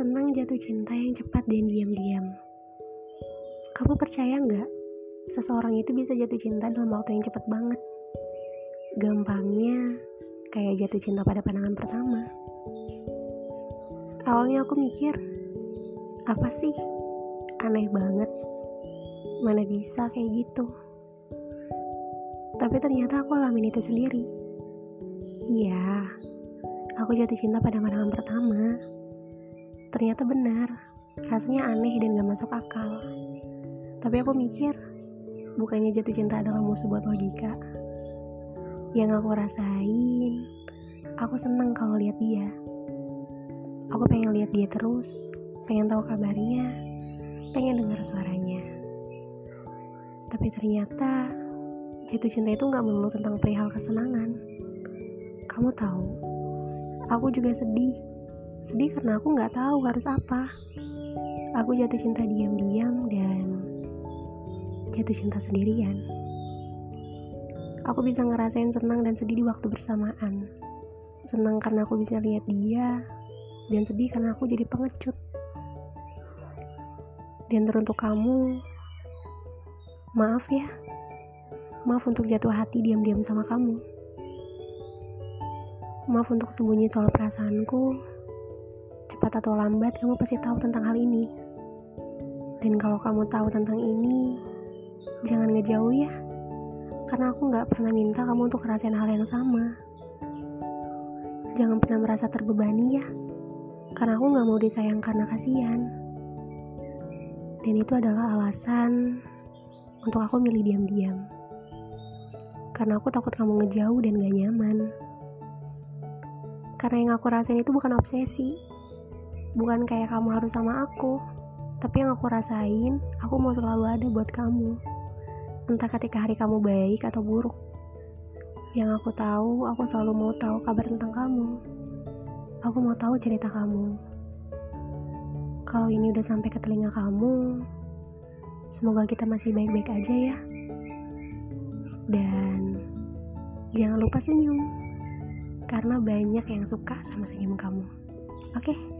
jatuh cinta yang cepat dan diam-diam. Kamu percaya nggak? Seseorang itu bisa jatuh cinta dalam waktu yang cepat banget. Gampangnya, kayak jatuh cinta pada pandangan pertama. Awalnya aku mikir, apa sih? Aneh banget. Mana bisa kayak gitu? Tapi ternyata aku alamin itu sendiri. Iya, aku jatuh cinta pada pandangan pertama. Ternyata benar, rasanya aneh dan gak masuk akal. Tapi aku mikir, bukannya jatuh cinta adalah musuh buat logika. Yang aku rasain, aku seneng kalau lihat dia. Aku pengen lihat dia terus, pengen tahu kabarnya, pengen dengar suaranya. Tapi ternyata jatuh cinta itu gak melulu tentang perihal kesenangan. Kamu tahu, aku juga sedih Sedih karena aku nggak tahu harus apa. Aku jatuh cinta diam-diam dan jatuh cinta sendirian. Aku bisa ngerasain senang dan sedih di waktu bersamaan. Senang karena aku bisa lihat dia, dan sedih karena aku jadi pengecut. Dan teruntuk kamu, maaf ya. Maaf untuk jatuh hati diam-diam sama kamu. Maaf untuk sembunyi soal perasaanku cepat atau lambat kamu pasti tahu tentang hal ini. Dan kalau kamu tahu tentang ini, jangan ngejauh ya. Karena aku nggak pernah minta kamu untuk ngerasain hal yang sama. Jangan pernah merasa terbebani ya. Karena aku nggak mau disayang karena kasihan. Dan itu adalah alasan untuk aku milih diam-diam. Karena aku takut kamu ngejauh dan gak nyaman. Karena yang aku rasain itu bukan obsesi, bukan kayak kamu harus sama aku tapi yang aku rasain aku mau selalu ada buat kamu. Entah ketika hari kamu baik atau buruk. Yang aku tahu aku selalu mau tahu kabar tentang kamu. Aku mau tahu cerita kamu. Kalau ini udah sampai ke telinga kamu semoga kita masih baik-baik aja ya. Dan jangan lupa senyum karena banyak yang suka sama senyum kamu. Oke? okay?